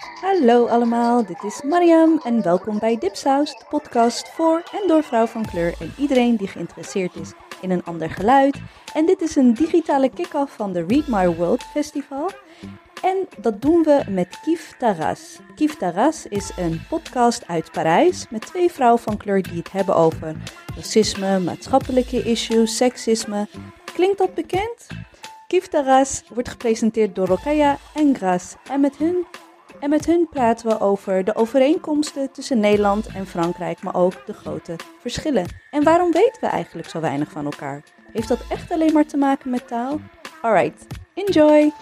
Hallo allemaal, dit is Mariam en welkom bij Dipsaus, de podcast voor en door vrouw van kleur en iedereen die geïnteresseerd is in een ander geluid. En dit is een digitale kick-off van de Read My World Festival. En dat doen we met Kif Taras. Kif Taras is een podcast uit Parijs met twee vrouwen van kleur die het hebben over racisme, maatschappelijke issues, seksisme. Klinkt dat bekend? Kif Taras wordt gepresenteerd door Rokaya en Gras en met hun en met hun praten we over de overeenkomsten tussen Nederland en Frankrijk, maar ook de grote verschillen. En waarom weten we eigenlijk zo weinig van elkaar? Heeft dat echt alleen maar te maken met taal? Alright, enjoy!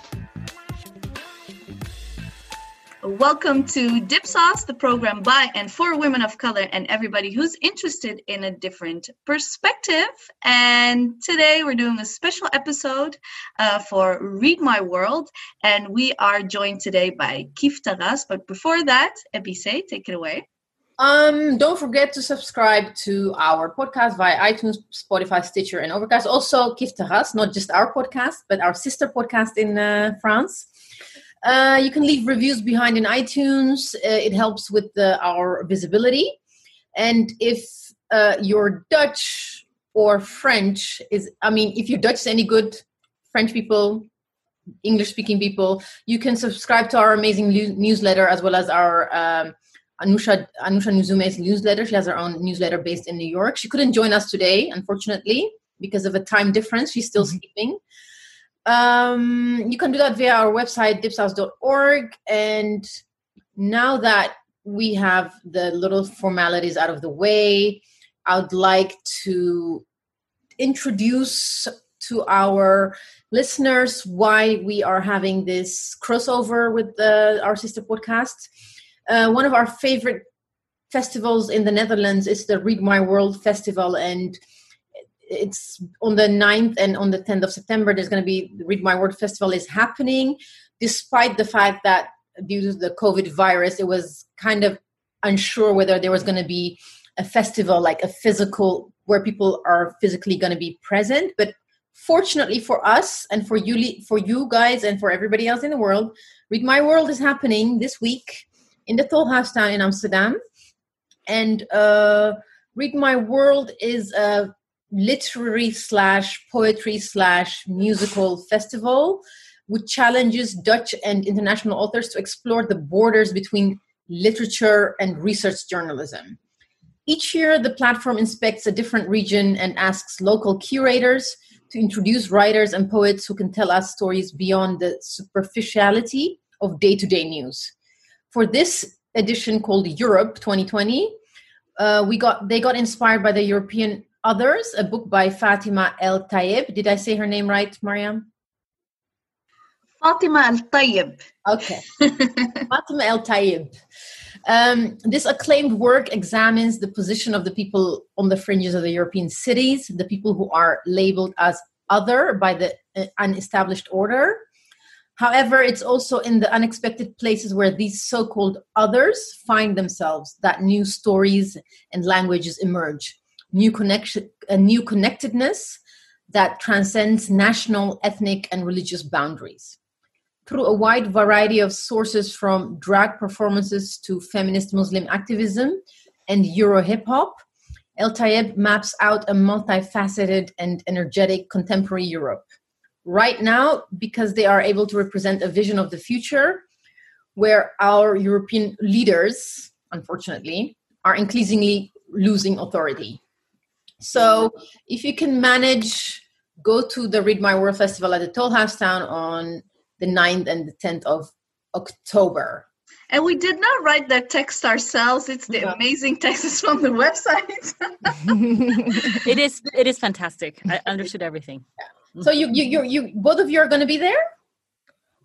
Welcome to Dipsaus, the program by and for women of color and everybody who's interested in a different perspective. And today we're doing a special episode uh, for Read My World. And we are joined today by Kiffe ta race. But before that, Ebise, take it away. Um, don't forget to subscribe to our podcast via iTunes, Spotify, Stitcher, and Overcast. Also, Kiffe ta race, not just our podcast, but our sister podcast in uh, France. Uh, you can leave reviews behind in iTunes. Uh, it helps with the, our visibility. And if uh, your Dutch or French is, I mean, if your Dutch is any good, French people, English speaking people, you can subscribe to our amazing newsletter as well as our um, Anousha Anousha Nzume's newsletter. She has her own newsletter based in New York. She couldn't join us today, unfortunately, because of a time difference. She's still mm-hmm. sleeping. Um, you can do that via our website, dipsaus.org. And now that we have the little formalities out of the way, I would like to introduce to our listeners why we are having this crossover with the, our sister podcast. Uh, one of our favorite festivals in the Netherlands is the Read My World Festival, and it's on the 9th and on the 10th of September. There's going to be Read My World Festival is happening, despite the fact that due to the COVID virus, it was kind of unsure whether there was going to be a festival like a physical where people are physically going to be present. But fortunately for us and for you, for you guys and for everybody else in the world, Read My World is happening this week in the Tolhuistuin in Amsterdam, and uh, Read My World is a literary slash poetry slash musical festival which challenges Dutch and international authors to explore the borders between literature and research journalism. Each year, the platform inspects a different region and asks local curators to introduce writers and poets who can tell us stories beyond the superficiality of day to day news. For this edition called Europe 2020, uh, we got they got inspired by the European Others, a book by Fatima El Tayeb. Did I say her name right, Mariam? Fatima El Tayeb. Okay. Fatima El Tayeb. Um, this acclaimed work examines the position of the people on the fringes of the European cities, the people who are labeled as other by the uh, unestablished order. However, it's also in the unexpected places where these so called others find themselves that new stories and languages emerge new connection, a new connectedness that transcends national, ethnic, and religious boundaries. Through a wide variety of sources from drag performances to feminist Muslim activism and Euro hip hop, El Tayeb maps out a multifaceted and energetic contemporary Europe. Right now, because they are able to represent a vision of the future where our European leaders, unfortunately, are increasingly losing authority. So if you can manage, go to the Read My World Festival at the Tolhuistuin on the 9th and the 10th of October. And we did not write that text ourselves. It's the amazing text from the website. it is it is fantastic. I understood everything. Yeah. So you you you you both of you are going to be there?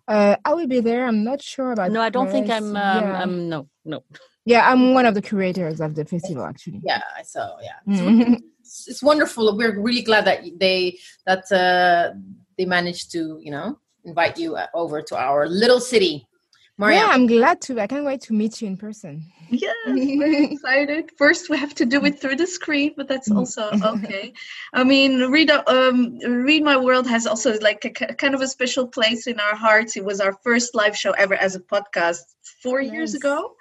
Uh, I will be there. I'm not sure about. No, I don't think I'm. Um, yeah. um, no, no. Yeah, I'm one of the curators of the festival, actually. Yeah, so yeah it's, wonderful. We're really glad that they that uh, they managed to you know invite you uh, over to our little city. Mariam. Yeah, I'm glad to. I can't wait to meet you in person. Yes, very excited. First, we have to do it through the screen, but that's also okay. I mean, read um, read my world has also like a k- kind of a special place in our hearts. It was our first live show ever as a podcast four years ago.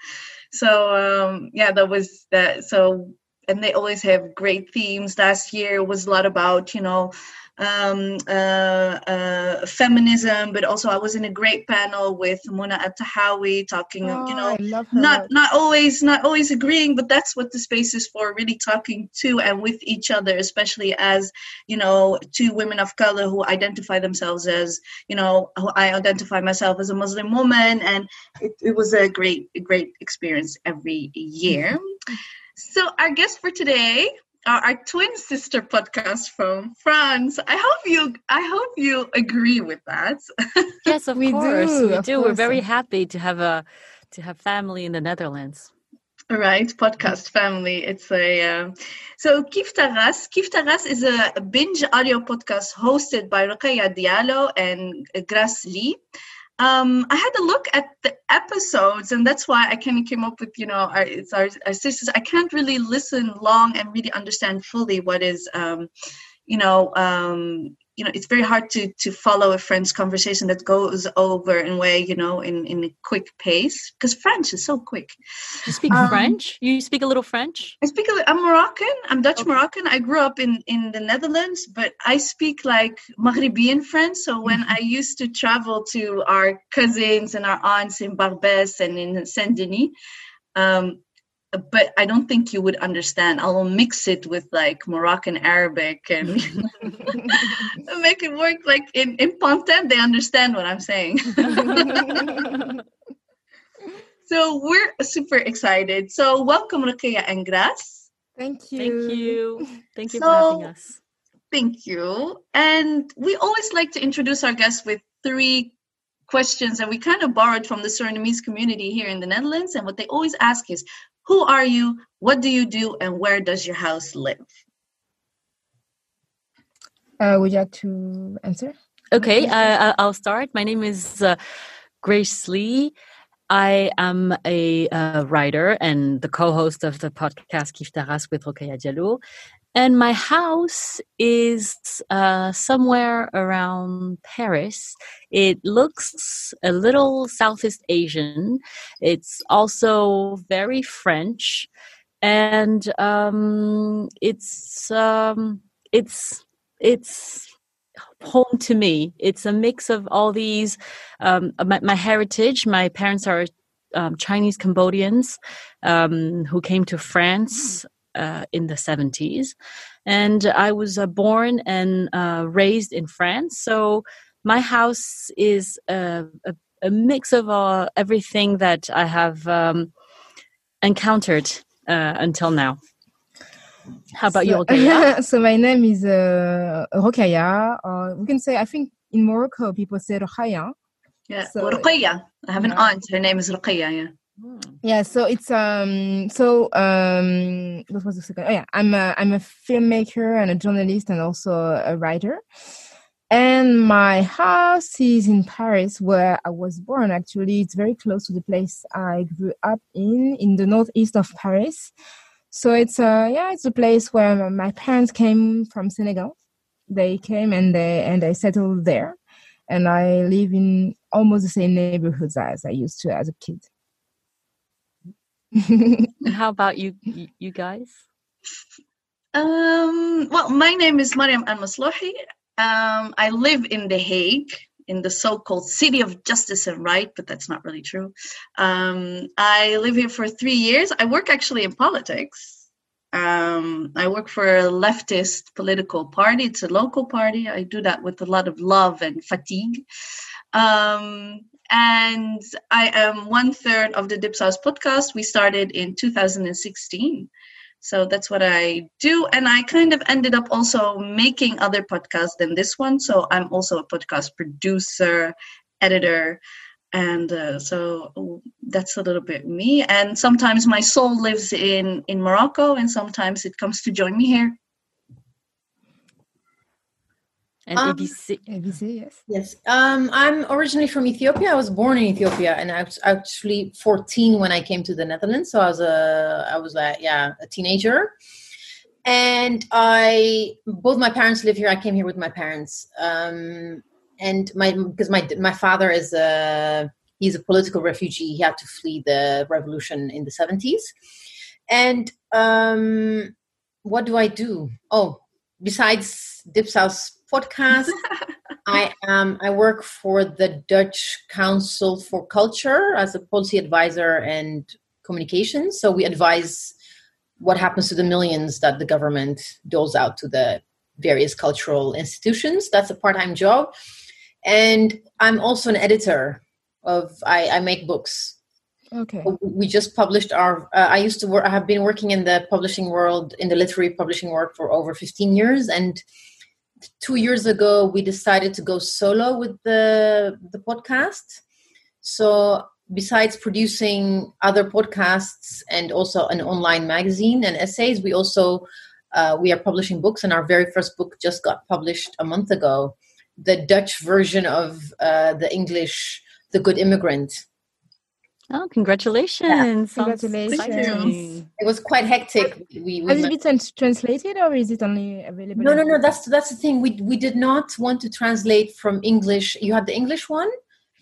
So um, yeah, that was that. So and they always have great themes. Last year was a lot about you know um, uh, uh, feminism, but also I was in a great panel with Mona Eltahawy talking, Oh, you know, I love her. not not always not always agreeing but that's what the space is for really talking to and with each other especially as you know two women of color who identify themselves as you know who i identify myself as a muslim woman and it, it was a great great experience every year so our guest for today are our twin sister podcast from france i hope you i hope you agree with that Yes, of We course. do, we of do. We're very happy to have a to have family in the Netherlands. Right, podcast family. It's a um, so Kiffe ta race. Kif Taras is a binge audio podcast hosted by Rokhaya Diallo and Grace Ly. Um, I had to look at the episodes, and that's why I kind of came up with you know our it's our, our sisters. I can't really listen long and really understand fully what is um, you know um, you know it's very hard to to follow a french conversation that goes over in way you know in in a quick pace because French is so quick. You speak Um, French? You speak a little French? I speak. a little i'm Moroccan. I'm Dutch Okay. Moroccan. I grew up in in the Netherlands, but I speak like Maghrebian French. So when I used to travel to our cousins and our aunts in Barbès and in Saint Denis, um, but I don't think you would understand. I'll mix it with like Moroccan Arabic and make it work. Like in in Pantin, they understand what I'm saying. so we're super excited. So welcome, Ruqayya and Grace. Thank you. Thank you. Thank you for having us. Thank you. And we always like to introduce our guests with three questions, and we kind of borrowed from the Surinamese community here in the Netherlands. And what they always ask is, Who are you? What do you do? And where does your house live? Uh, would you like to answer? Okay, uh, I- I'll start. My name is uh, Grace Ly. I am a uh, writer and the co-host of the podcast Kiffe ta race with Rokhaya Diallo. And my house is uh, somewhere around Paris. It looks a little Southeast Asian. It's also very French, and um, it's um, it's it's home to me. It's a mix of all these. Um, my, my heritage. My parents are um, Chinese Cambodians um, who came to France uh, in the seventies, and I was uh, born and uh, raised in France. So my house is a, a, a mix of uh, everything that I have um, encountered uh, until now. How about you, so, Rokhaya? so my name is uh, Rokhaya. Uh, we can say, I think in Morocco, people say Rokaya. Yeah, So- Ruqayya. I have an Yeah. aunt. Her name is Ruqayya. Yeah. Hmm. Yeah, so it's um so um what was the second? Oh yeah, I'm a I'm a filmmaker and a journalist and also a writer. And my house is in Paris where I was born actually. It's very close to the place I grew up in in the northeast of Paris. So it's uh yeah, it's a place where my- my parents came from Senegal. They came and they and they settled there. And I live in almost the same neighborhoods as I used to as a kid. How about you, you, guys? Um, well, my name is Mariam Al. Um, I live in The Hague, in the so called City of Justice and Right, but that's not really true. Um, I live here for three years. I work actually in politics. Um, I work for a leftist political party. It's a local party. I do that with a lot of love and fatigue. Um, and I am one third of the Dipsaus podcast. We started in 2016. So that's what I do. And I kind of ended up also making other podcasts than this one. So I'm also a podcast producer, editor. And uh, so that's a little bit me. And sometimes my soul lives in, in Morocco, and sometimes it comes to join me here. And Um, Ebise. Ebise, yes. Yes, um, I'm originally from Ethiopia. I was born in Ethiopia, and I was actually 14 when I came to the Netherlands. So I was a, I was a, yeah, a teenager, and I both my parents live here. I came here with my parents, um, and my because my my father is a he's a political refugee. He had to flee the revolution in the 70s, and um, what do I do? Oh, besides Dipsaus podcast. I am. I work for the Dutch Council for Culture as a policy advisor and communications. So we advise what happens to the millions that the government doles out to the various cultural institutions. That's a part-time job, and I'm also an editor of. I, I make books. Okay. We just published our. Uh, I used to work. I have been working in the publishing world, in the literary publishing world, for over 15 years, and two years ago we decided to go solo with the the podcast. So besides producing other podcasts and also an online magazine and essays we also uh, we are publishing books and our very first book just got published a month ago. The dutch version of uh, the english the good immigrant Oh, congratulations! Sounds Congratulations. exciting. it was quite hectic we, we Has it been translated or is it only available? no no no that's that's the thing we we did not want to translate from english you had the english one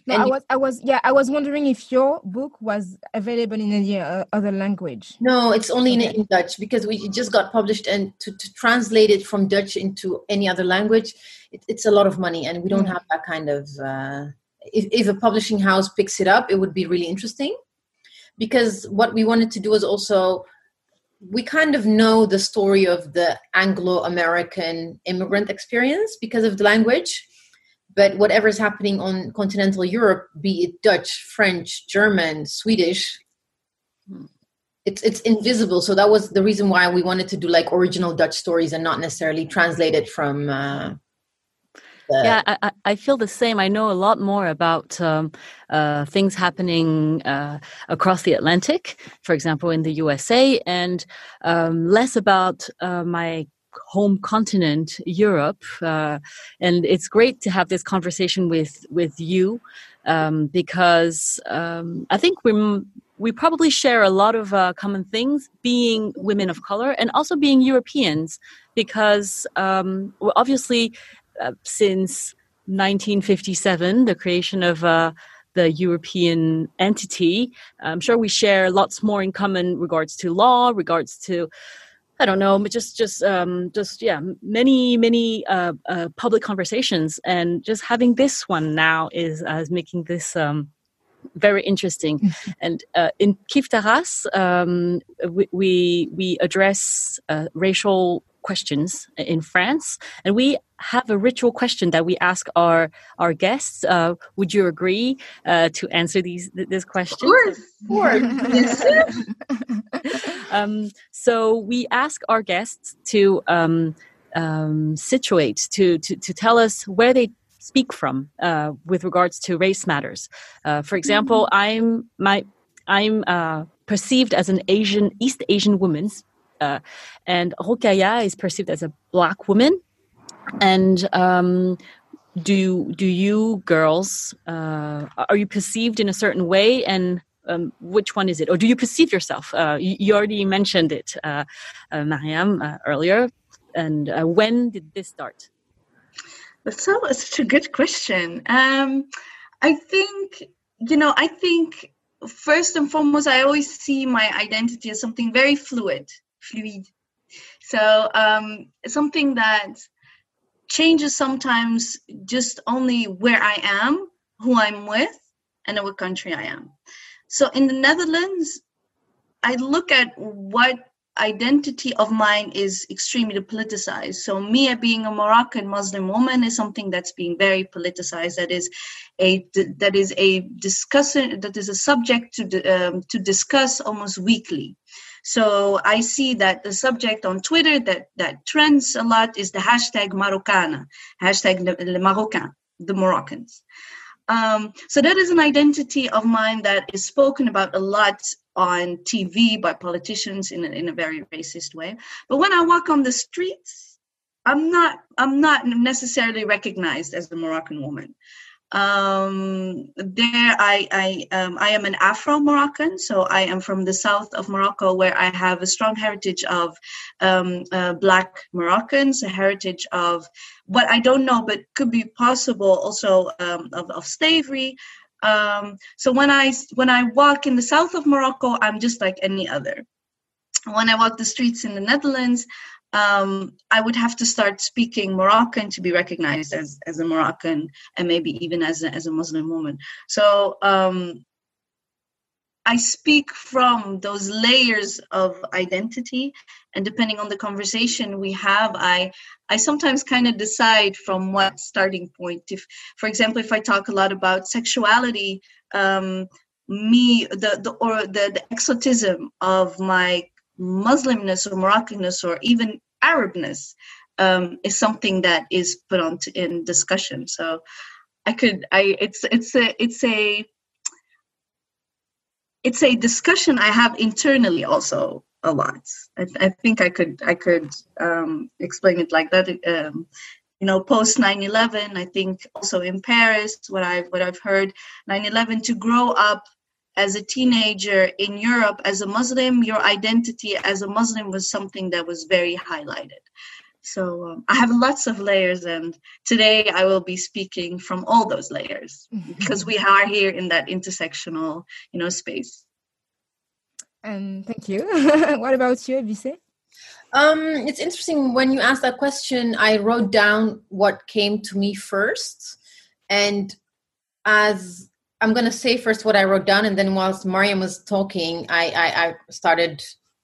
No, and I was, I was, yeah, I was wondering if your book was available in any uh, other language. No, it's only in, Okay. in Dutch because we just got published, and to, to translate it from Dutch into any other language, it, it's a lot of money, and we don't Mm. have that kind of. Uh, if, if a publishing house picks it up, it would be really interesting, because what we wanted to do is also, we kind of know the story of the Anglo-American immigrant experience because of the language. But whatever is happening on continental Europe, be it Dutch, French, German, Swedish, it's it's invisible. So that was the reason why we wanted to do like original dutch stories and not necessarily translated from uh, the, yeah I, I- I feel the same. I know a lot more about um, uh, things happening uh, across the atlantic for example in the usa and um, less about uh, my home continent europe uh, and it's great to have this conversation with with you um, because um, i think we're we probably share a lot of uh, common things being women of color and also being europeans because um, obviously uh, since 1957, the creation of uh, the European entity. I'm sure we share lots more in common regards to law, regards to I don't know, but just just um, just yeah, many many uh, uh, public conversations, and just having this one now is uh, is making this. Um, very interesting, and uh, in Kiffe ta race, um, we, we we address uh, racial questions in France, and we have a ritual question that we ask our our guests. Uh, would you agree uh, to answer these th- this question? Of course. Yes. um, so we ask our guests to um, um, situate to, to to tell us where they speak from uh, with regards to race matters. Uh, for example, I'm my I'm uh, perceived as an Asian East Asian woman, uh, and Rokaya is perceived as a black woman. And um, do do you girls uh, are you perceived in a certain way and um, which one is it or do you perceive yourself uh, you, you already mentioned it uh, uh, mariam uh, earlier and when did this start That's so such a good question. Um, I think you know. I think first and foremost, I always see my identity as something very fluid, fluid. So um, something that changes sometimes just only where I am, who I'm with, and in what country I am. So in the Netherlands, I look at what identity of mine is extremely politicized. So me being a Moroccan Muslim woman is something that's being very politicized. That is a that is a discussion that is a subject to um, to discuss almost weekly. So I see that the subject on Twitter that that trends a lot is the hashtag Marokana, hashtag le Marocain, the Moroccans. Um, so that is an identity of mine that is spoken about a lot on TV by politicians in a, in a very racist way. But when I walk on the streets, I'm not I'm not necessarily recognized as the Moroccan woman. Um, there, I I um, I am an Afro Moroccan, so I am from the south of Morocco, where I have a strong heritage of um, uh, Black Moroccans, a heritage of what I don't know, but could be possible also um, of, of slavery. Um, so when I when I walk in the south of Morocco, I'm just like any other. When I walk the streets in the Netherlands, um, I would have to start speaking Moroccan to be recognized as, as a Moroccan and maybe even as a, as a Muslim woman. So um, I speak from those layers of identity, and depending on the conversation we have, I I sometimes kind of decide from what starting point. If, for example, if I talk a lot about sexuality, um, me the the or the, the exotism of my Muslimness or Moroccanness or even Arabness um, is something that is put on to, in discussion. So I could I it's it's a it's a it's a discussion I have internally also a lot. I, I think I could I could um, explain it like that. Um, you know, post 9/11, I think also in Paris, what I've what I've heard, 9/11 to grow up as a teenager in Europe as a Muslim, your identity as a Muslim was something that was very highlighted. So um, I have lots of layers, and today I will be speaking from all those layers because we are here in that intersectional, you know, space. And thank you. what about you, Ebise? Um, it's interesting when you asked that question. I wrote down what came to me first, and as I'm going to say first what I wrote down, and then whilst Mariam was talking, I, I, I started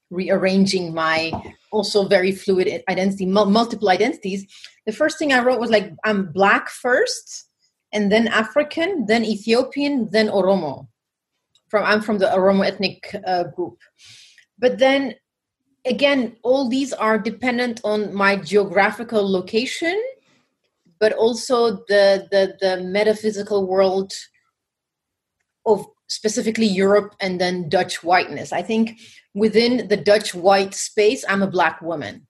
rearranging my also very fluid identity, multiple identities. The first thing I wrote was like, I'm black first, and then African, then Ethiopian, then Oromo. From I'm from the Oromo ethnic uh, group, but then again, all these are dependent on my geographical location, but also the the, the metaphysical world of specifically Europe and then Dutch whiteness. I think within the Dutch white space, I'm a black woman.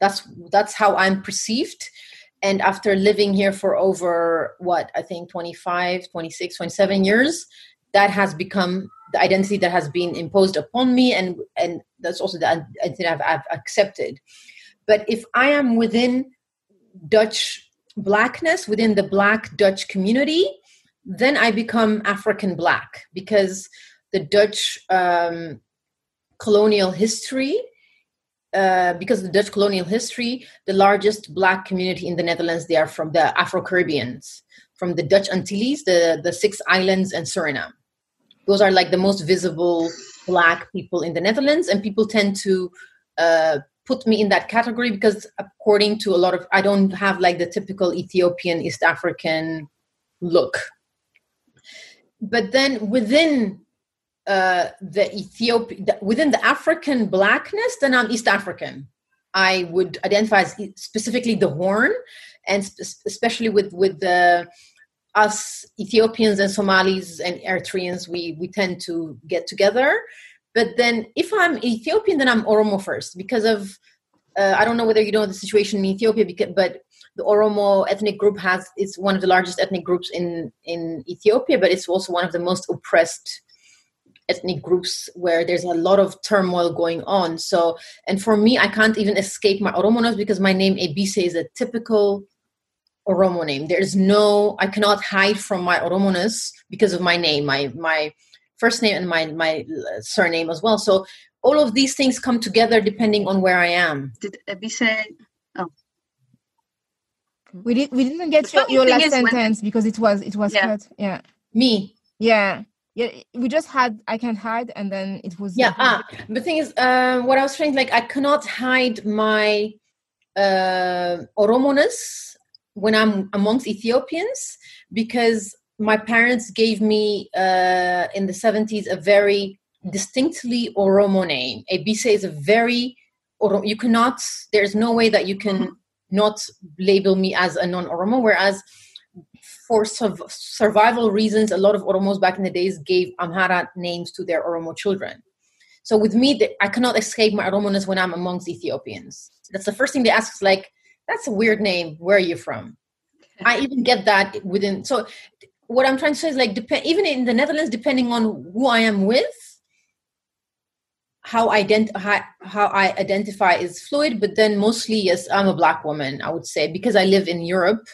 That's that's how I'm perceived. And after living here for over what I think 25, 26, 27 years, that has become the identity that has been imposed upon me, and and that's also the identity I've, I've accepted. But if I am within Dutch blackness, within the black Dutch community, then I become African black because the Dutch um, colonial history, uh, because the Dutch colonial history, the largest black community in the Netherlands, they are from the Afro Caribbeans, from the Dutch Antilles, the, the six islands, and Suriname. Those are like the most visible black people in the Netherlands, and people tend to uh, put me in that category because, according to a lot of, I don't have like the typical Ethiopian, East African look but then within uh, the Ethiopian, within the African blackness, then I'm East African. I would identify as specifically the Horn, and sp- especially with with the us Ethiopians and Somalis and Eritreans, we we tend to get together. But then, if I'm Ethiopian, then I'm Oromo first because of uh, I don't know whether you know the situation in Ethiopia, because, but the Oromo ethnic group has it's one of the largest ethnic groups in in Ethiopia, but it's also one of the most oppressed ethnic groups where there's a lot of turmoil going on. So, and for me, I can't even escape my Oromoness because my name Ebise is a typical Oromo name. There's no, I cannot hide from my Oromoness because of my name, my my first name and my my surname as well. So all of these things come together depending on where I am. Did Ebise oh, we did we didn't get your, your last sentence when... because it was it was yeah. cut. Yeah. Me. Yeah. Yeah, we just had I can't hide, and then it was. Yeah, ah, the thing is, uh, what I was saying, like I cannot hide my uh, Oromoness when I'm amongst Ethiopians because my parents gave me uh, in the 70s a very distinctly Oromo name. Ebise is a very you cannot. There's no way that you can mm-hmm not label me as a non-Oromo, whereas for survival reasons, a lot of Oromos back in the days gave Amhara names to their Oromo children. So with me, I cannot escape my Oromoness when I'm amongst Ethiopians. That's the first thing they ask is like, That's a weird name. Where are you from? I even get that within. So, what I'm trying to say is like, depend even in the Netherlands, depending on who I am with, how ident- how, how I identify is fluid. But then mostly, yes, I'm a black woman. I would say because I live in Europe,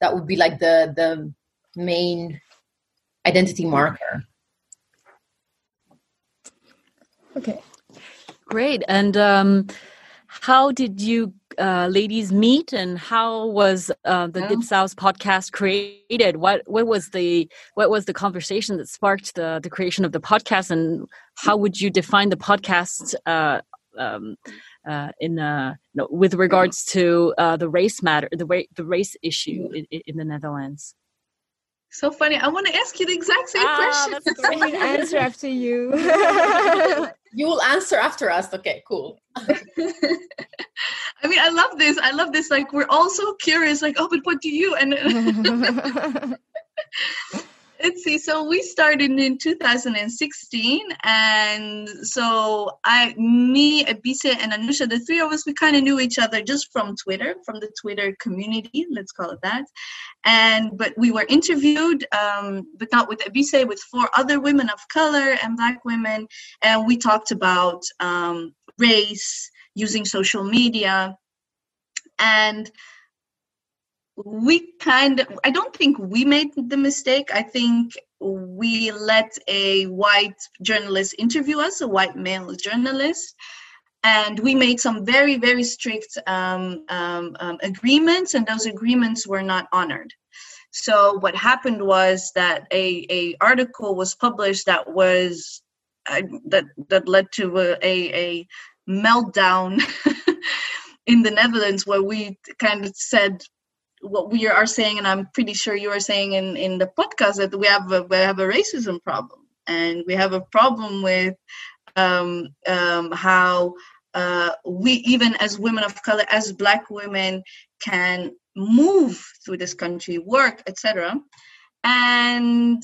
that would be like the the main identity marker. Okay. Great. And um, how did you uh, ladies meet, and how was uh, the Yeah. Dipsaus podcast created? What what was the what was the conversation that sparked the the creation of the podcast, and how would you define the podcast? Uh, um, uh, in uh, no, with regards to uh, the race matter, the ra- the race issue in, in the Netherlands. So funny. I want to ask you the exact same Ah, question. that's I will answer after you. You will answer after us. Okay, cool. I mean, I love this. I love this. Like, we're all so curious. Like, oh, but what do you? And let's see. So we started in 2016, and so I, me, Ebise, and Anousha, the three of us, we kind of knew each other just from Twitter, from the Twitter community. Let's call it that. And but we were interviewed, um, but not with Ebise, with four other women of color and Black women, and we talked about um, race using social media. And we kind of i don't think we made the mistake. I think we let a white journalist interview us a white male journalist and we made some very very strict um, um, um, agreements and those agreements were not honored. So what happened was that a, a article was published that was uh, that that led to a, a, a meltdown in the Netherlands where we kind of said what we are saying, and I'm pretty sure you are saying in, in the podcast that we have a, we have a racism problem, and we have a problem with um, um, how uh, we even as women of color, as Black women, can move through this country, work, etc. And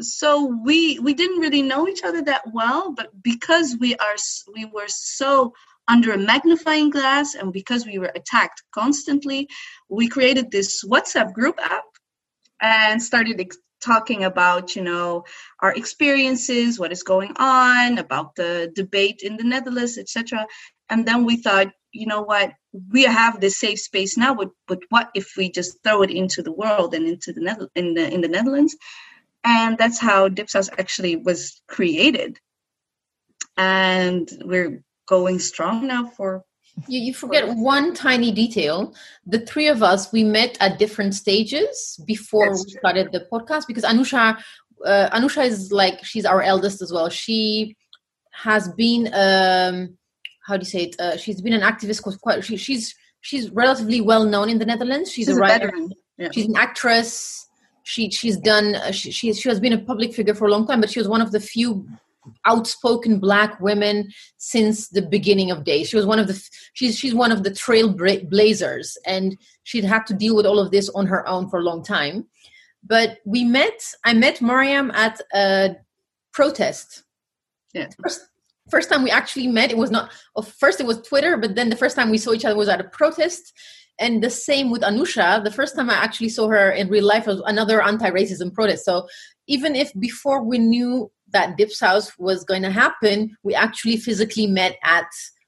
so we we didn't really know each other that well, but because we are we were so under a magnifying glass and because we were attacked constantly we created this whatsapp group app and started ex- talking about you know our experiences what is going on about the debate in the netherlands etc and then we thought you know what we have this safe space now but, but what if we just throw it into the world and into the Nether- in the in the netherlands and that's how dipsaus actually was created and we're going strong now for You, you forget one tiny detail. The three of us, we met at different stages before we true. started the podcast because Anousha, uh, Anousha is like, she's our eldest as well. She has been, um, how do you say it? Uh, she's been an activist. Quite, she, she's she's relatively well known in the Netherlands. She's, she's a a writer. veteran yeah. She's an actress. She she's done. Uh, she, she she has been a public figure for a long time, but she was one of the few outspoken black women since the beginning of days. She was one of the. She's she's one of the trailblazers, and she'd had to deal with all of this on her own for a long time. But we met. I met Mariam at a protest. Yeah. First, first time we actually met, it was not. First, it was Twitter, but then the first time we saw each other was at a protest. And the same with Anousha. The first time I actually saw her in real life was another anti-racism protest. So even if before we knew that Dipsaus was going to happen, we actually physically met at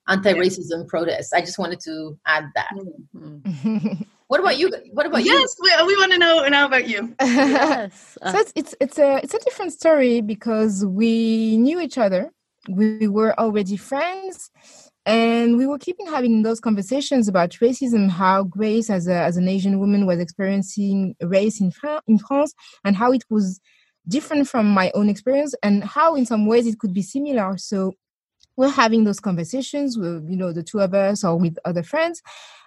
anti-racism protests. I just wanted to add that. Mm. What about you? What about you? yes we, we want to know now about you Yes. So it's, it's it's a it's a different story because we knew each other we were already friends and we were keeping having those conversations about racism how grace as a as an asian woman was experiencing race in, Fra- in france and how it was different from my own experience and how in some ways it could be similar. So we're having those conversations with you know the two of us or with other friends.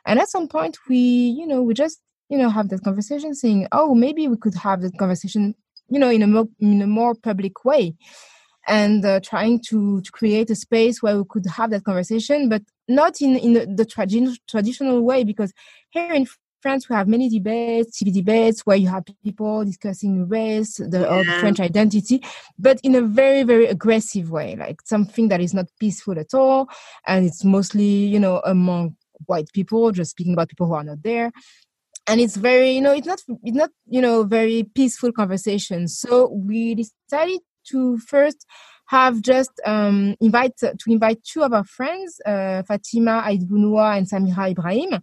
And at some point we you know we just you know have that conversation saying oh maybe we could have that conversation you know in a more in a more public way and uh, trying to to create a space where we could have that conversation but not in in the, the tradi- traditional way because here in France we have many debates TV debates where you have people discussing race the, or the French identity but in a very very aggressive way like something that is not peaceful at all and it's mostly you know among white people, just speaking about people who are not there. And it's very, you know, it's not, it's not, you know, very peaceful conversation. So we decided to first have just um, invite to invite two of our friends, uh, Fatima Aït Bounoua and Samira Ibrahim,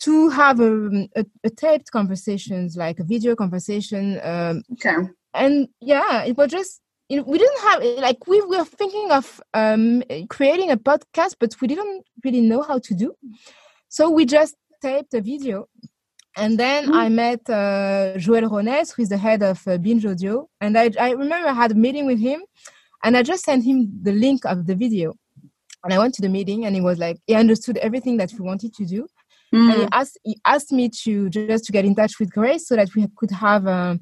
to have a, a, a, taped conversations, like a video conversation. Um, okay. And yeah, it was just you know, we didn't have like we were thinking of um, creating a podcast, but we didn't really know how to do. So we just taped a video and then mm. I met uh, Joël Ronez, who is the head of uh, Binge Audio. And I, I remember I had a meeting with him and I just sent him the link of the video. And I went to the meeting and he was like, he understood everything that we wanted to do. Mm. And he asked, he asked me to just to get in touch with Grace so that we could have um,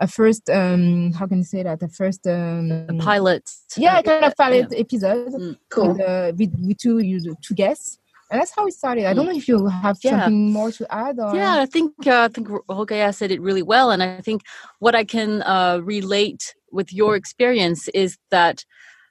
a first, um, how can you say that? A first um, a pilot. Yeah, kind of pilot yeah. episode. Mm. Cool. With, uh, with, with two, two guests and that's how we started. I don't know if you have yeah. something more to add. Or... Yeah, I think uh, I think Rokhaya said it really well, and I think what I can uh, relate with your experience is that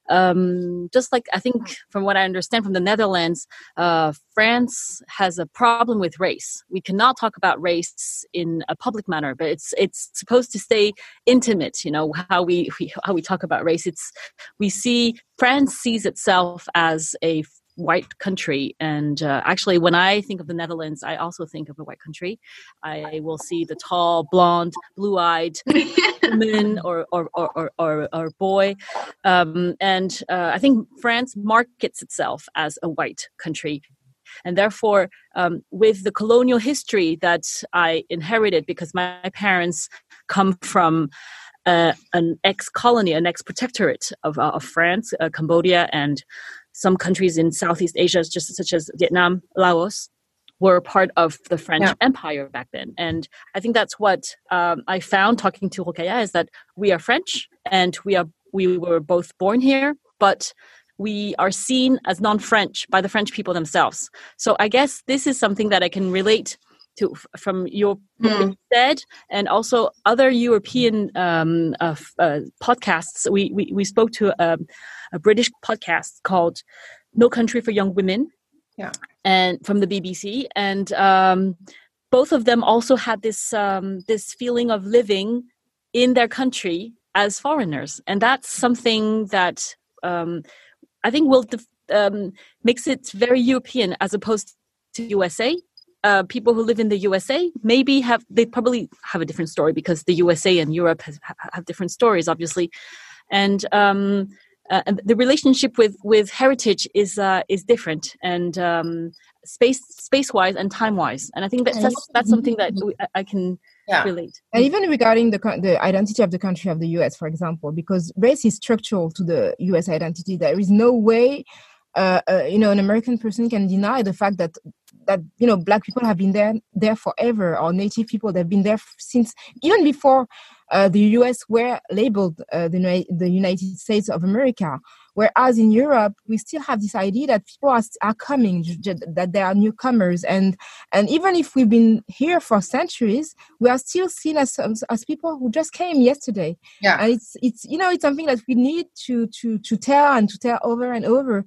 um, just like I think from what I understand from the Netherlands, uh, France has a problem with race. We cannot talk about race in a public manner, but it's it's supposed to stay intimate. You know how we, we how we talk about race. It's we see France sees itself as a white country. And uh, actually, when I think of the Netherlands, I also think of a white country. I will see the tall, blonde, blue eyed woman or, or, or, or, or boy. Um, and uh, I think France markets itself as a white country. And therefore, um, with the colonial history that I inherited, because my parents come from uh, an ex-colony, an ex-protectorate of, uh, of France, uh, Cambodia, and some countries in Southeast Asia, just such as Vietnam, Laos, were part of the French yeah. Empire back then. And I think that's what um, I found talking to Rokhaya is that we are French and we are we were both born here, but we are seen as non-French by the French people themselves. So I guess this is something that I can relate to from your mm. said and also other European um, uh, uh, podcasts. We, we we spoke to um, a British podcast called No Country for Young Women. Yeah. And from the BBC. And um, both of them also had this um, this feeling of living in their country as foreigners. And that's something that um, I think will def- um, makes it very European as opposed to USA. Uh, people who live in the USA maybe have they probably have a different story because the USA and Europe has, have different stories, obviously, and um, uh, the relationship with with heritage is uh, is different and um, space space wise and time wise and i think that's that's, that's something that we, i can yeah. relate. And even regarding the the identity of the country of the us for example because race is structural to the us identity. There is no way uh, uh, you know an american person can deny the fact that that you know black people have been there there forever or native people that have been there since even before uh, the US were labeled uh, the, the United States of America. Whereas in Europe, we still have this idea that people are, are coming, that they are newcomers. And, and even if we've been here for centuries, we are still seen as, as, as people who just came yesterday. Yeah. And it's, it's, you know, it's something that we need to, to, to tell and to tell over and over.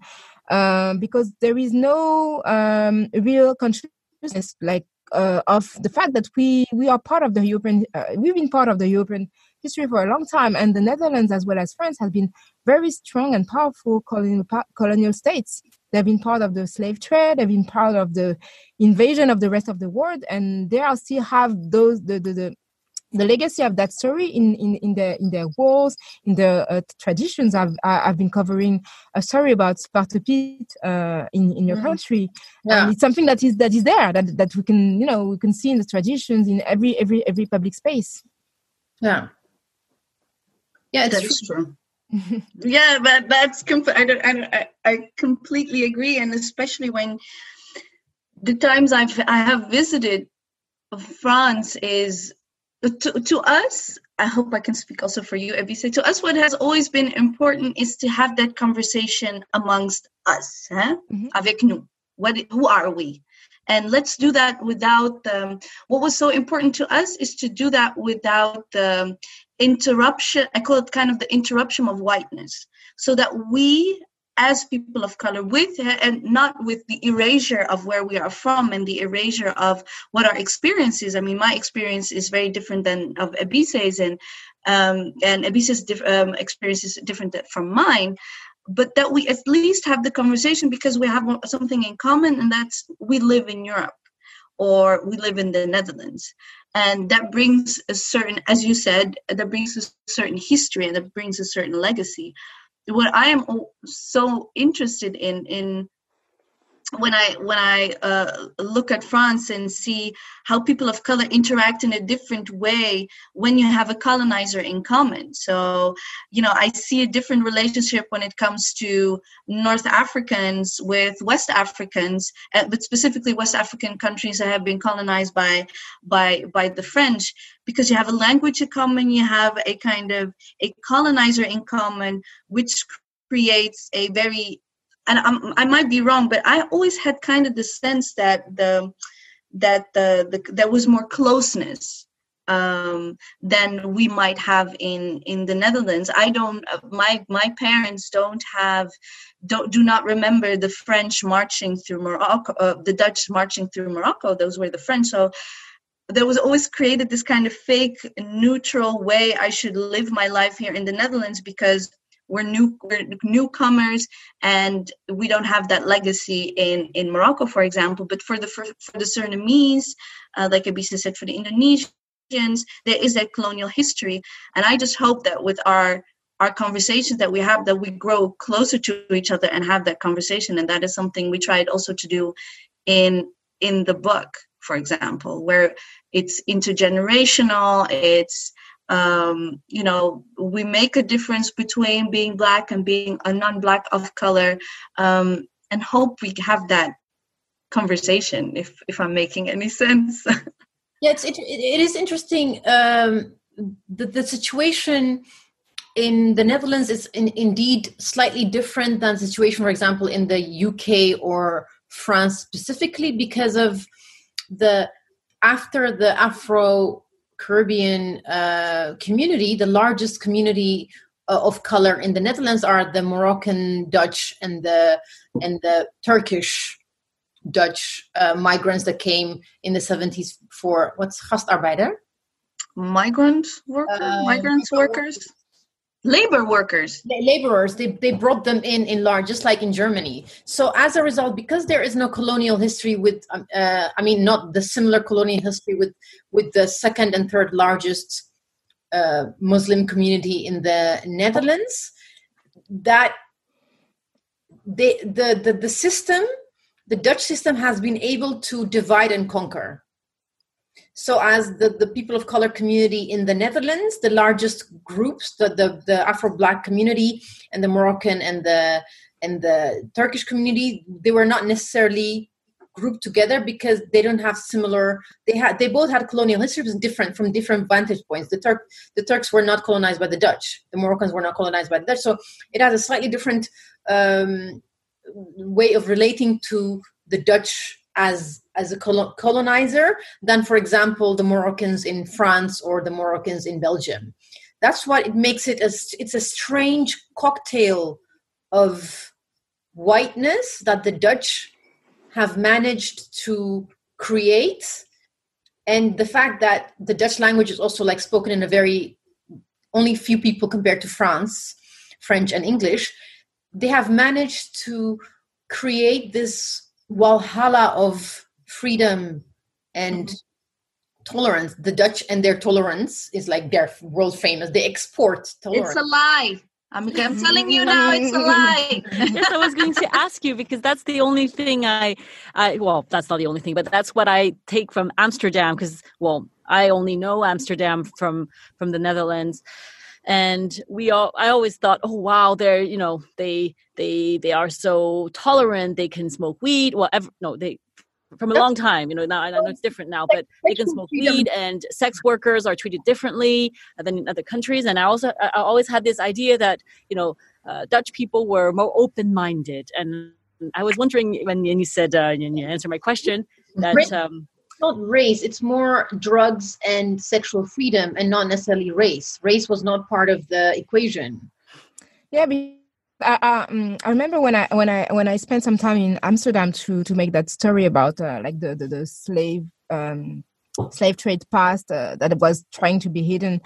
Um, because there is no um, real consciousness like uh, of the fact that we we are part of the European uh, we've been part of the European history for a long time, and the Netherlands as well as France has been very strong and powerful colonial colonial states. They've been part of the slave trade. They've been part of the invasion of the rest of the world, and they are still have those the the, the the legacy of that story in in in their in their walls in the uh, traditions I've I've been covering a story about Zwarte Piet uh, in in your mm. country yeah. and it's something that is that is there that that we can you know we can see in the traditions in every every every public space yeah yeah that's true, true. yeah but that's com- I, don't, I, don't, I, I completely agree and especially when the times I've I have visited France is to, to us, I hope I can speak also for you, Ebise. To us, what has always been important is to have that conversation amongst us, huh? mm-hmm. avec nous. What, who are we? And let's do that without um, what was so important to us is to do that without the interruption. I call it kind of the interruption of whiteness, so that we as people of color with and not with the erasure of where we are from and the erasure of what our experience is i mean my experience is very different than of Ebise's and um, and Ebise's diff- um, experience is different from mine but that we at least have the conversation because we have something in common and that's we live in europe or we live in the netherlands. And that brings a certain as you said that brings a certain history and that brings a certain legacy what i am so interested in in when I when I uh, look at France and see how people of color interact in a different way when you have a colonizer in common. So, you know, I see a different relationship when it comes to North Africans with West Africans, uh, but specifically West African countries that have been colonized by by by the French, because you have a language in common, you have a kind of a colonizer in common, which creates a very and I'm, i might be wrong, but I always had kind of the sense that the that the, the there was more closeness um, than we might have in in the Netherlands. I don't. My my parents don't have don't do not remember the French marching through Morocco, uh, the Dutch marching through Morocco. Those were the French. So there was always created this kind of fake neutral way I should live my life here in the Netherlands because we're new we're newcomers and we don't have that legacy in in Morocco for example. But for the for, for the Surinamese uh, like Ebise said for the Indonesians there is that colonial history. And I just hope that with our our conversations that we have that we grow closer to each other and have that conversation. And that is something we tried also to do in in the book for example where it's intergenerational it's um, you know we make a difference between being black and being a non-black of color um, and hope we have that conversation if if i'm making any sense. Yeah it's, it, it is interesting um, the, the situation in the netherlands is in, indeed slightly different than the situation for example in the uk or france specifically because of the after the afro Caribbean uh, community, the largest community uh, of color in the Netherlands are the Moroccan Dutch and the and the Turkish Dutch uh, migrants that came in the 70s for what's gastarbeider? Migrant workers, uh, migrants workers labor workers. The laborers they, they brought them in in large just like in germany. So as a result because there is no colonial history with um, uh, i mean not the similar colonial history with with the second and third largest uh, muslim community in the netherlands that they, the, the the system the dutch system has been able to divide and conquer so, as the, the people of color community in the Netherlands, the largest groups, the, the, the Afro Black community and the Moroccan and the and the Turkish community, they were not necessarily grouped together because they don't have similar. They had they both had colonial history, but different from different vantage points. The Turk the Turks were not colonized by the Dutch. The Moroccans were not colonized by the Dutch. So it has a slightly different um, way of relating to the Dutch as as a colonizer than for example the moroccans in france or the moroccans in belgium. That's what it makes it as it's a strange cocktail of whiteness that the dutch have managed to create and the fact that the dutch language is also like spoken in a very only few people compared to france french and english they have managed to create this walhalla of freedom and mm-hmm. tolerance. The Dutch and their tolerance is like they're world famous. They export tolerance. It's a lie. I'm, I'm telling you now, it's a lie. yes, I was going to ask you because that's the only thing I, I, well, that's not the only thing, but that's what I take from Amsterdam. Because, well, I only know Amsterdam from from the Netherlands, and we all i always thought oh wow they're you know they they they are so tolerant they can smoke weed well ever, no they from a long time you know now i know it's different now but they can smoke weed and sex workers are treated differently than in other countries. And i also i always had this idea that you know uh, dutch people were more open-minded. And i was wondering when, you said uh, and you answered my question that um, not race it's more drugs and sexual freedom and not necessarily race race was not part of the equation yeah I, um, I remember when I when I when I spent some time in Amsterdam to to make that story about uh, like the the, the slave um, slave trade past uh, that was trying to be hidden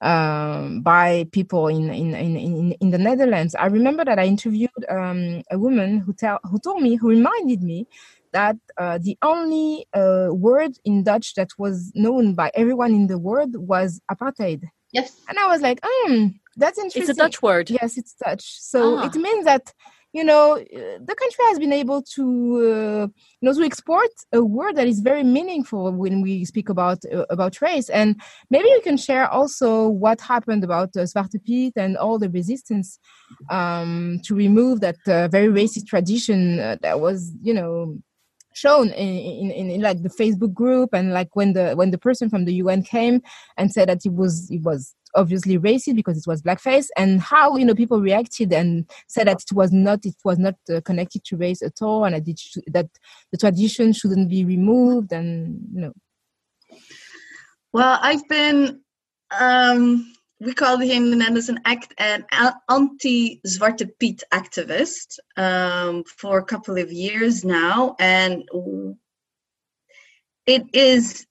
um, by people in, in, in, in, the Netherlands. I remember that I interviewed um, a woman who, tell, who told me, who reminded me that uh, the only uh, word in Dutch that was known by everyone in the world was apartheid. Yes. And I was like, hmm, that's interesting. It's a Dutch word. Yes, it's Dutch. So ah. it means that you know the country has been able to uh, you know to export a word that is very meaningful when we speak about uh, about race and maybe you can share also what happened about uh, Zwarte Piet and all the resistance um, to remove that uh, very racist tradition uh, that was you know shown in, in, in, like the Facebook group and like when the when the person from the UN came and said that it was it was obviously racist because it was blackface and how you know people reacted and said that it was not it was not uh, connected to race at all and that, that the tradition shouldn't be removed and you know. Well i've been um we call him in an act an anti-Zwarte Piet activist um, for a couple of years now, and it is.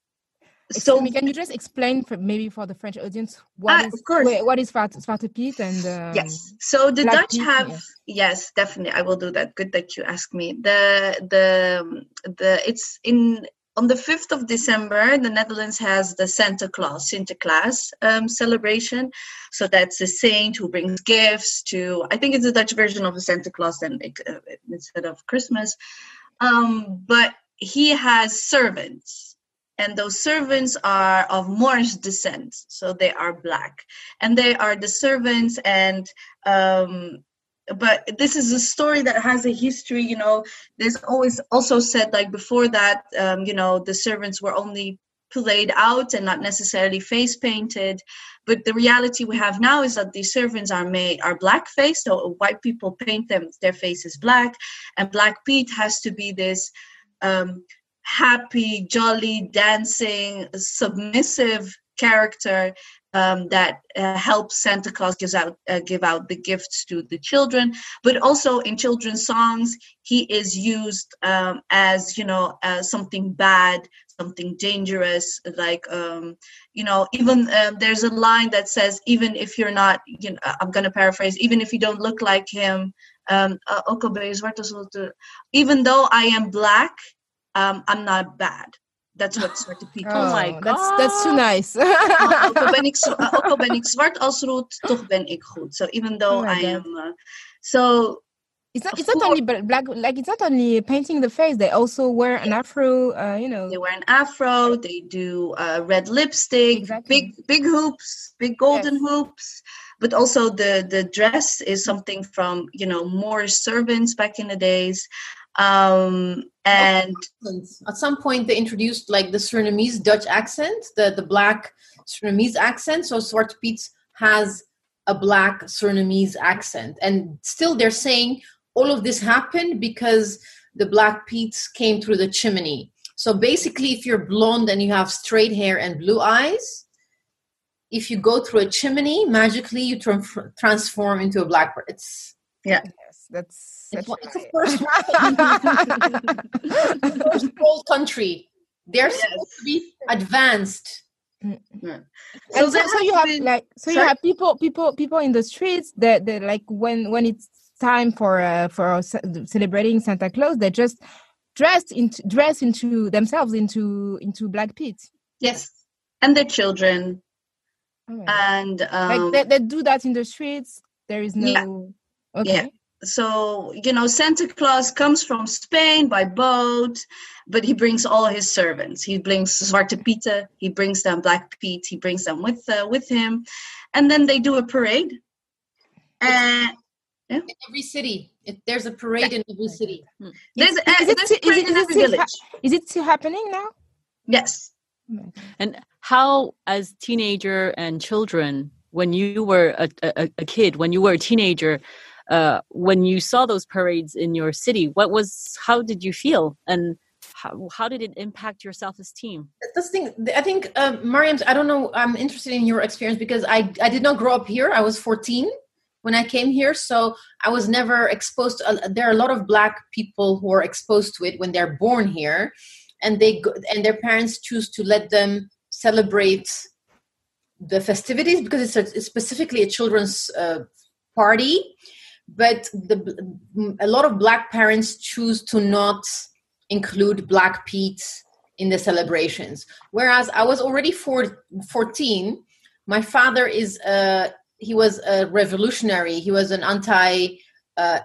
So, me, can you just explain, for maybe for the French audience, what uh, is, of course. what is Zwarte Piet and um, yes. So the Dutch have yes. yes, definitely. I will do that. Good that you asked me. The the the it's in on the 5th of December, the Netherlands has the Santa Claus, Sinterklaas um, celebration. So that's a saint who brings gifts to, I think it's a Dutch version of the Santa Claus then, uh, instead of Christmas. Um, but he has servants. And those servants are of Moorish descent, so they are black, and they are the servants, and um, but this is a story that has a history you know. There's always also said like before that um, you know the servants were only played out and not necessarily face painted. But the reality we have now is that these servants are made are black faced so white people paint them their faces black and Black pete has to be this um, happy jolly dancing submissive character um, that uh, helps Santa Claus gives out uh, give out the gifts to the children. But also in children's songs, he is used um, as you know as something bad, something dangerous. Like um, you know, even um, there's a line that says, even if you're not, you know, I'm going to paraphrase, even if you don't look like him. Um, uh, even though I am black, um, I'm not bad. That's what Zwarte Piet oh, oh my god. That's, that's too nice. ook, al ben ik, ook al ben ik zwart als roet, toch ben ik goed. So even though oh I am... Uh, so... It's not, it's not only black, like it's not only painting the face. They also wear an afro, uh, you know. They wear an afro. They do uh, red lipstick, exactly. big big hoops, big golden yes. hoops. But also the the dress is something from you know Moorish servants back in the days. Um, and at some point they introduced like the Surinamese Dutch accent, the, the black Surinamese accent. So Zwarte Piet has a black Surinamese accent. And still they're saying all of this happened because the Black Piets came through the chimney. So basically, if you're blonde and you have straight hair and blue eyes, if you go through a chimney, magically you transform into a black person. It's yeah, yes, that's it's, it's a first, first world country. They're yes. supposed to be advanced. Mm-hmm. So, so, so, you have been, like so sorry? you have people people people in the streets that they like when when it's time for uh, for celebrating Santa Claus they just dressed into dress into themselves into into Black Piet. Yes, and their children. Oh, and um, like they, they do that in the streets. There is no. Yeah. Okay. Yeah so you know santa claus comes from spain by boat but he brings all his servants he brings zwarte pieten he brings them Black Piet he brings them with uh, with him and then they do a parade and yeah. in every city if there's a parade yeah. in every city hmm. there's, is, uh, is, it, is, it, is, it ha- is it still happening now yes and how as teenager and children when you were a, a, a kid when you were a teenager uh, when you saw those parades in your city what was how did you feel? And how, how did it impact your self-esteem? This thing i think um, mariam i don't know i'm interested in your experience because i i did not grow up here. I was 14 when I came here. So I was never exposed to, uh, there are a lot of black people who are exposed to it when they're born here and they go, and their parents choose to let them celebrate the festivities because it's, a, specifically a children's uh, party but the, a lot of black parents choose to not include black pete in the celebrations. Whereas i was already four, 14 my father is a he was a revolutionary. He was an anti uh,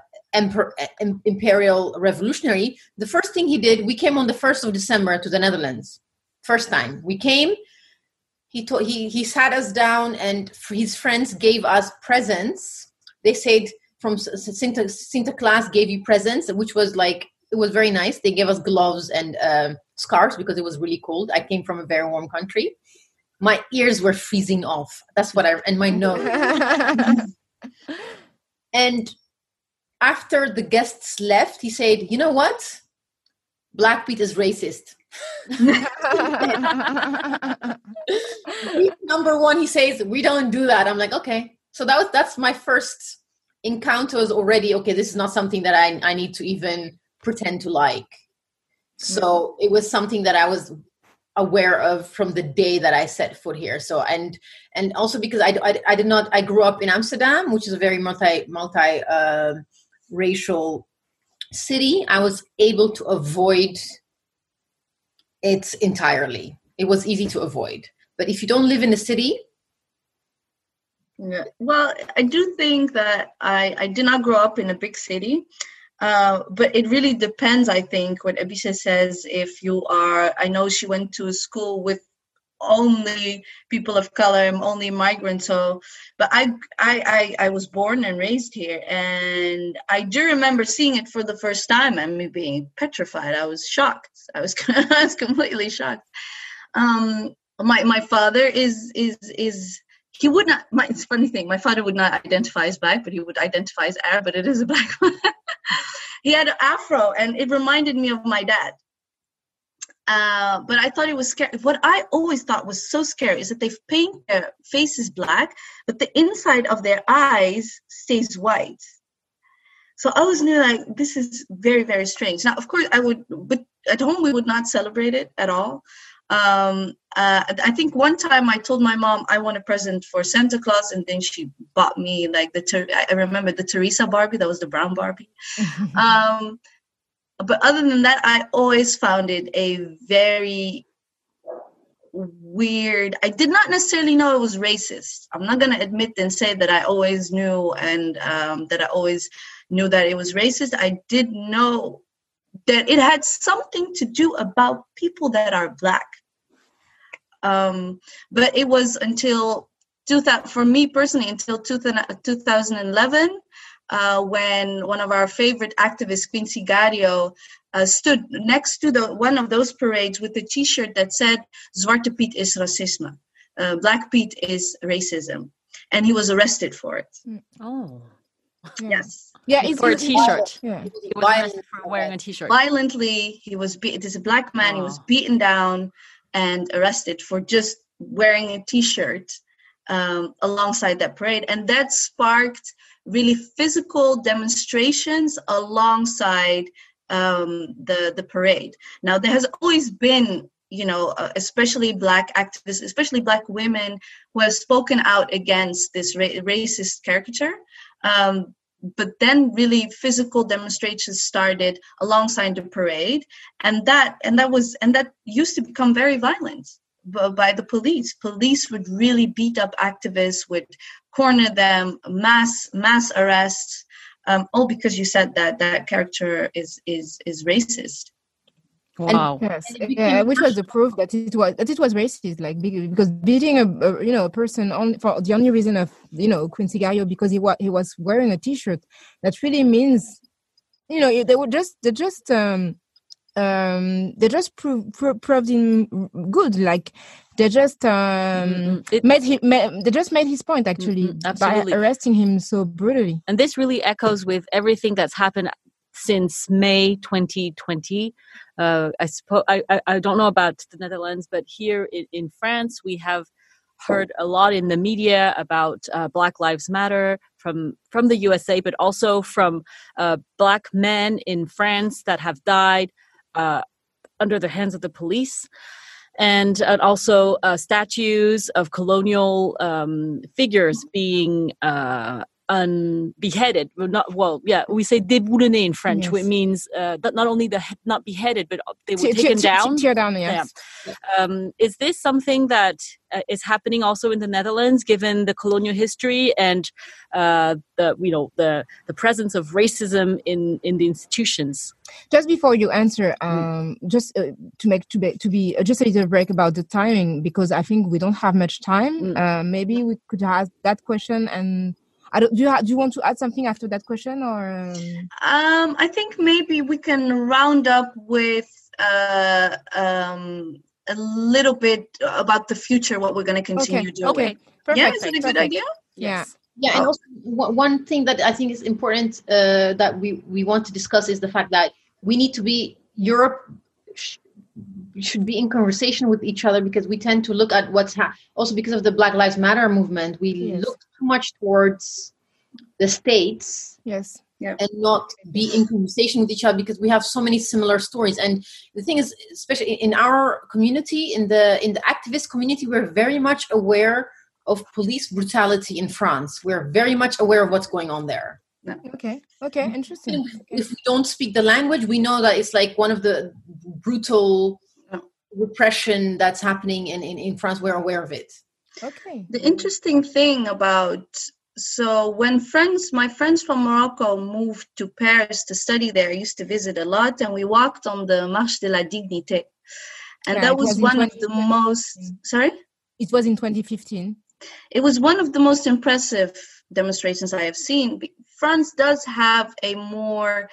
imperial revolutionary. The first thing he did we came on the 1st of december to the netherlands. First time. We came he told he he sat us down and his friends gave us presents. They said from Santa, Santa Claus gave you presents which was like it was very nice. They gave us gloves and uh, scarves because it was really cold. I came from a very warm country. My ears were freezing off. That's what i and my nose. And after the guests left he said you know what? Black pete is racist. Number one he says we don't do that. I'm like okay. So that was that's my first encounter was already okay this is not something that i, I need to even pretend to like so mm-hmm. it was something that i was aware of from the day that i set foot here so and and also because i i, I did not i grew up in amsterdam which is a very multi multi uh, racial city i was able to avoid it entirely. It was easy to avoid. But if you don't live in the city, yeah. Well, I do think that I, I did not grow up in a big city, uh, but it really depends, I think, what Ebise says. If you are, I know she went to a school with only people of color i'm only migrant so but I, I i i was born and raised here and i do remember seeing it for the first time and me being petrified i was shocked i was i was completely shocked um my my father is is is he would not my it's funny thing my father would not identify as black but he would identify as arab but it is a black one he had an afro and it reminded me of my dad uh, but I thought it was scary. What I always thought was so scary is that they paint their faces black, but the inside of their eyes stays white. So I was new like this is very very strange. Now, of course, I would, but at home we would not celebrate it at all. Um, uh, I think one time I told my mom I want a present for Santa Claus, and then she bought me like the. Ter- I remember the Teresa Barbie. That was the brown Barbie. um, but other than that, I always found it a very weird. I did not necessarily know it was racist. I'm not gonna admit and say that I always knew and um, that I always knew that it was racist. I did know that it had something to do about people that are black. Um, but it was until 2000, for me personally, until 2011 uh, when one of our favorite activists, Quinsy Gario, uh, stood next to the one of those parades with a T-shirt that said "Zwarte Piet is racisme," uh, "Black Pete is racism," and he was arrested for it. Mm. Oh, yes. Yeah, it's for a T-shirt. Yeah. He was arrested for wearing a T-shirt. Violently, he was. Be- it is a black man. Oh. He was beaten down and arrested for just wearing a T-shirt um, alongside that parade, and that sparked really physical demonstrations alongside um, the the parade. Now there has always been you know, uh, especially black activists, especially black women who have spoken out against this ra- racist caricature. Um, but then really physical demonstrations started alongside the parade and that and that was and that used to become very violent by the police. Police would really beat up activists, would corner them, mass mass arrests, um, all because you said that that character is is is racist. Wow. And, yes, yeah, which was the proof that it was that it was racist, like because beating a, a you know a person only for the only reason of you know Quinsy Gario because he was he was wearing a T-shirt, that really means, you know, they were just they just um um they just proved pro- proved him good like they just um mm-hmm. it, made him made, they just made his point actually mm-hmm, by arresting him so brutally and this really echoes with everything that's happened since may 2020 uh i suppose I, I, don't know about the netherlands but here in, in france we have heard a lot in the media about uh, Black Lives Matter from from the USA, but also from uh, black men in France that have died uh, under the hands of the police. And, also uh, statues of colonial um, figures being unbeheaded well, not well yeah we say déboulonné in french Yes. which means uh, that not only the not beheaded but uh, they were Tear- taken tear- down tear down, yes. um, is this something that uh, is happening also in the Netherlands, given the colonial history and uh, the you know the the presence of racism in in the institutions? just before you answer um just uh, to make to be to be uh, just a little break about the timing because i think we don't have much time Mm. uh, maybe we could ask that question and I don't, do you ha- do you want to add something after that question or um, Um, I think maybe we can round up with uh, um, a little bit about the future, what we're going to continue doing. Okay. perfect Yeah, is it a good perfect. idea? Yeah. Yeah, and Oh. also one- one thing that I think is important uh, that we we want to discuss is the fact that we need to be Europe sh- should be in conversation with each other because we tend to look at what's ha- also because of the Black Lives Matter movement. We Yes. look too much towards the states yes. And not be in conversation with each other because we have so many similar stories. And the thing is especially in our community in the in the activist community we're very much aware of police brutality in france. We're very much aware of what's going on there. Okay. Okay. Interesting. If we don't speak the language we know that it's like one of the brutal. Repression that's happening in, in, in france we're aware of it. Okay. The interesting thing about so when friends, my friends from Morocco moved to Paris to study there, I used to visit a lot, and we walked on the Marche de la Dignité, and Yeah, that was was was one of the most. Sorry, it was in 2015 it was one of the most impressive demonstrations I have seen. France does have a more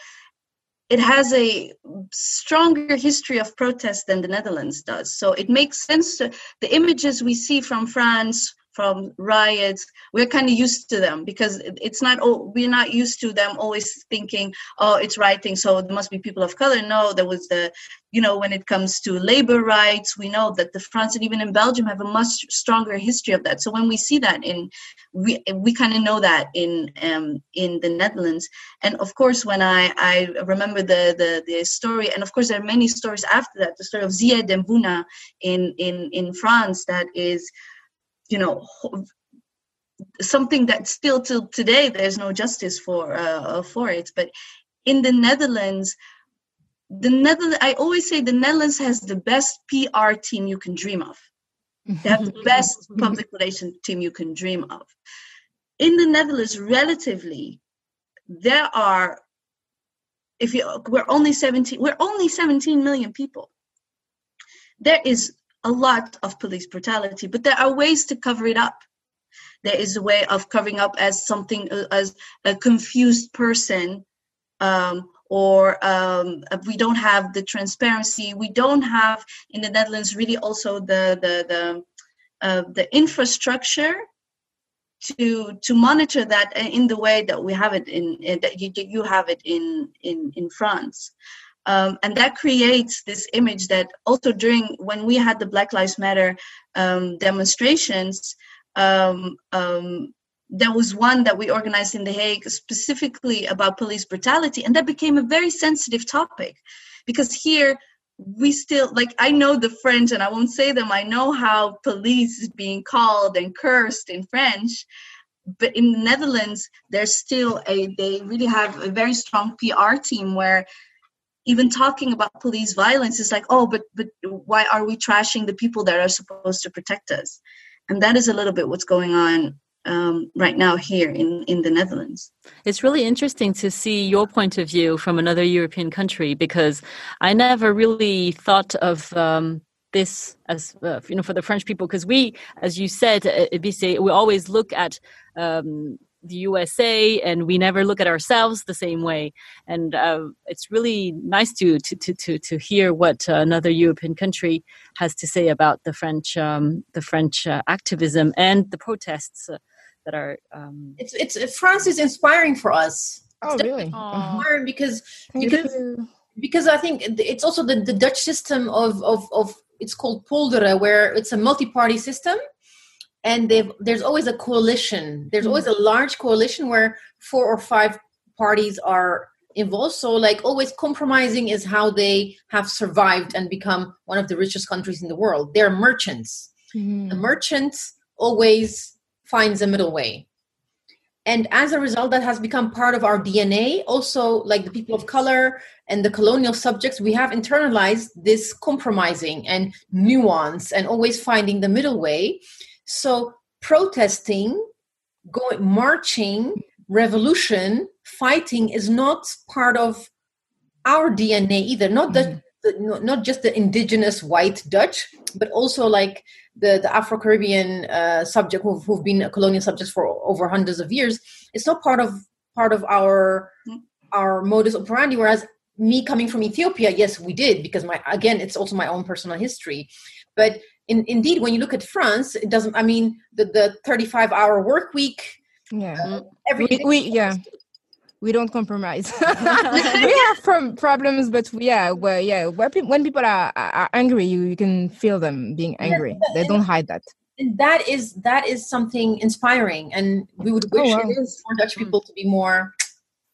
it has a stronger history of protest than the Netherlands does. So it makes sense to the images we see from France from riots. We're kind of used to them because it's not all we're not used to them always thinking oh it's rioting so there must be people of color. No there was the you know when it comes to labor rights we know that the france and even in belgium have a much stronger history of that. So when we see that in we we kind of know that in um in the netherlands. And of course when i i remember the the the story and of course there are many stories after that the story of Zyed Mbouna in in in france that is you know something that still till today there's no justice for uh, for it. But in the netherlands the netherlands i always say the netherlands has the best pr team you can dream of. They have the best public relation team you can dream of. In the netherlands relatively there are if you we're only 17 we're only 17 million people. There is a lot of police brutality but there are ways to cover it up. There is a way of covering up as something as a confused person um, or um, we don't have the transparency. We don't have in the netherlands really also the the the, uh, the infrastructure to to monitor that in the way that we have it in, in that you, you have it in in in france um, and that creates this image that also during when we had the black lives matter um, demonstrations um, um, there was one that we organized in The Hague specifically about police brutality, and that became a very sensitive topic because here we still like I know the French, and I won't say them. I know how police is being called and cursed in French, but in the Netherlands, there's still a they really have a very strong PR team where even talking about police violence is like, oh, but but why are we trashing the people that are supposed to protect us? And that is a little bit what's going on um, right now here in, in the Netherlands. It's really interesting to see your point of view from another European country because I never really thought of um, this as uh, you know for the French people because we, as you said, uh, we always look at um, the USA and we never look at ourselves the same way. And uh, it's really nice to to to to, to hear what uh, another European country has to say about the French um, the French uh, activism and the protests uh, that are. Um, it's it's france is inspiring for us oh really Aw. Because because because I think it's also the, the Dutch system of, of, of it's called polderen, where it's a multi-party system, and they've there's always a coalition. There's always a large coalition where four or five parties are involved. So like always compromising is how they have survived and become one of the richest countries in the world. They're merchants. Mhm. the merchant always finds a middle way. And as a result that has become part of our dna also like the people of color and the colonial subjects we have internalized this compromising and nuance and always finding the middle way so protesting going marching revolution fighting is not part of our dna either. Not the, the not- not just the indigenous white dutch but also like the, the afro-caribbean uh, subject who've, who've been a colonial subjects for over hundreds of years. It's not part of part of our our modus operandi whereas me coming from ethiopia yes we did because my again it's also my own personal history. But in, indeed when you look at france it doesn't i mean the, the 35 hour work week yeah. every we, we yeah. we don't compromise. We have from problems but we, yeah well yeah where peop when people are, are are angry you, you can feel them being angry. they don't hide that. and that is that is something inspiring and we would wish Oh, wow. more dutch people to be more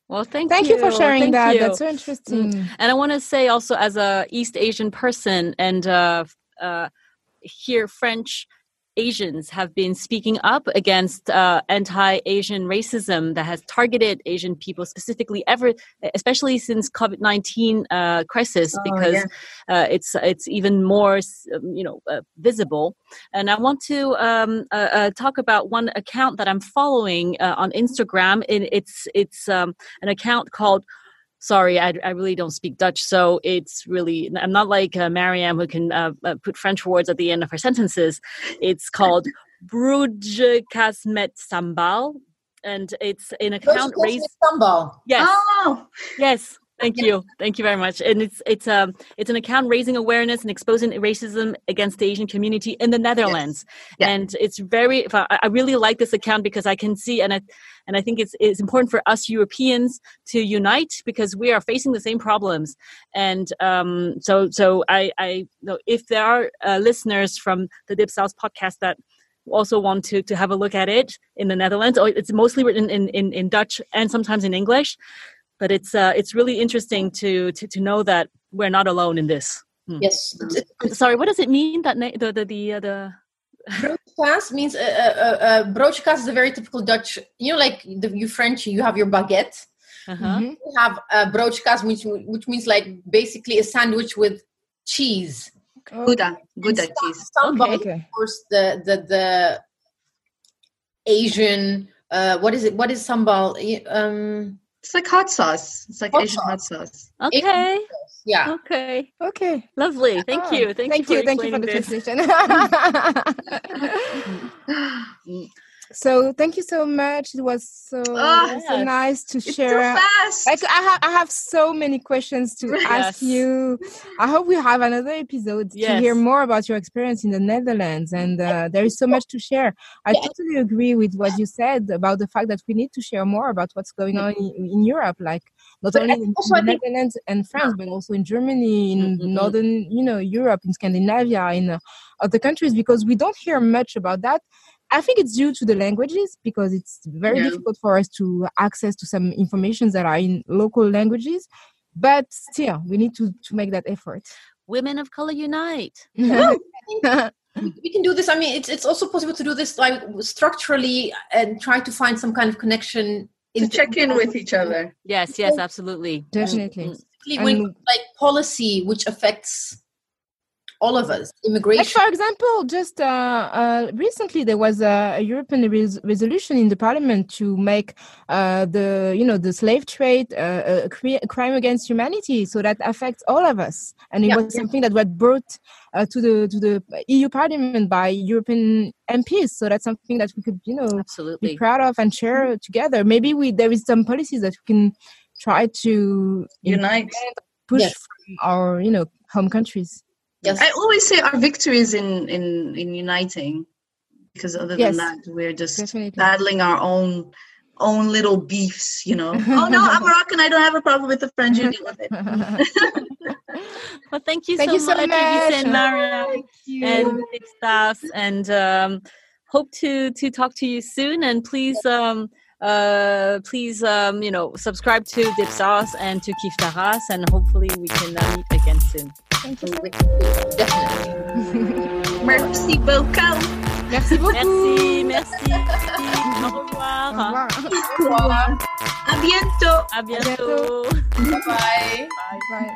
Well, thank, thank you, for sharing Thank that. you. that's so interesting. And I want to say also, as a East Asian person, and uh, uh, here French Asians have been speaking up against uh, anti-Asian racism that has targeted Asian people specifically, ever, especially since COVID nineteen uh, crisis, Oh, because yeah. uh, it's it's even more um, you know uh, visible. And I want to um, uh, uh, talk about one account that I'm following uh, on Instagram. And it's it's um, an account called sorry I, I really don't speak dutch so it's really i'm not like uh, mariam who can uh, uh, put french words at the end of her sentences. It's called broodjes met sambal and it's an account raised sambal. Yes. Oh, yes thank you. Thank you very much. And it's it's um it's an account raising awareness and exposing racism against the asian community in the netherlands. Yeah. and it's very I, I really like this account because i can see and i and i think it's it's important for us europeans to unite because we are facing the same problems. And um so so i i know if there are uh, listeners from the Dipsaus podcast that also want to to have a look at it in the netherlands or it's mostly written in in, in dutch and sometimes in english but it's uh, it's really interesting to, to to know that we're not alone in this. yes It's- it's- Sorry, what does it mean that na- the the the, uh, the broodkaas means uh, uh, uh, broodkaas is a very typical Dutch. You know, like the, you French, you have your baguette. uh-huh. Mhm. We have a broodkaas, which which means like basically a sandwich with cheese. Gouda, Gouda cheese. Sambal, Okay. of course, the the the Asian. Uh, what is it? What is sambal? Um, It's like hot sauce. It's like Hot Asian hot sauce. Okay, yeah. okay, okay. Lovely. Thank you, thank, thank you, you. Thank you for the explaining translation so thank you so much it was so, Ah, so yes. nice to share like I have, I have so many questions to ask you. I hope we have another episode to hear more about your experience in the Netherlands, and uh, there is so much to share. I totally agree with what you said about the fact that we need to share more about what's going on in, in Europe, like not But only in, the Netherlands and France, but also in Germany, in Mm, mm, mm. northern, you know, Europe, in Scandinavia, in uh, other countries, because we don't hear much about that. I think it's due to the languages because it's very Yeah. difficult for us to access to some informations that are in local languages. But still, we need to, to make that effort. Women of color unite. we can do this. I mean, it's it's also possible to do this like structurally and try to find some kind of connection. to check in with each other. Yes, yes, absolutely. Definitely. Mm, mm. When like policy which affects all of us, Like for example, just uh, uh, recently there was a, a European res- resolution in the Parliament to make uh, the you know the slave trade uh, a, cri- a crime against humanity, so that affects all of us. And it Yeah. was something that was brought uh, to the to the EU Parliament by European MPs. So that's something that we could you know absolutely be proud of and share together. Maybe we there is some policies that we can try to Unite. push Yes. from our you know home countries. Yes. I always say our victory is in in in uniting, because other than Yes. that, we're just Definitely. battling our own own little beefs. You know. oh no, I'm Moroccan. I don't have a problem with the French. You deal with it. Well, thank you Thank so you so much, much. And Maria. And Big Stars and um, hope to to talk to you soon and please um uh please um you know subscribe to Dipsaus and to Kiffe ta race and hopefully we can uh, meet again soon Thank you. Definitely. Merci beaucoup. Merci beaucoup. merci merci au revoir Au revoir. Au revoir. À bientôt. à bientôt Bye. Bye. Bye.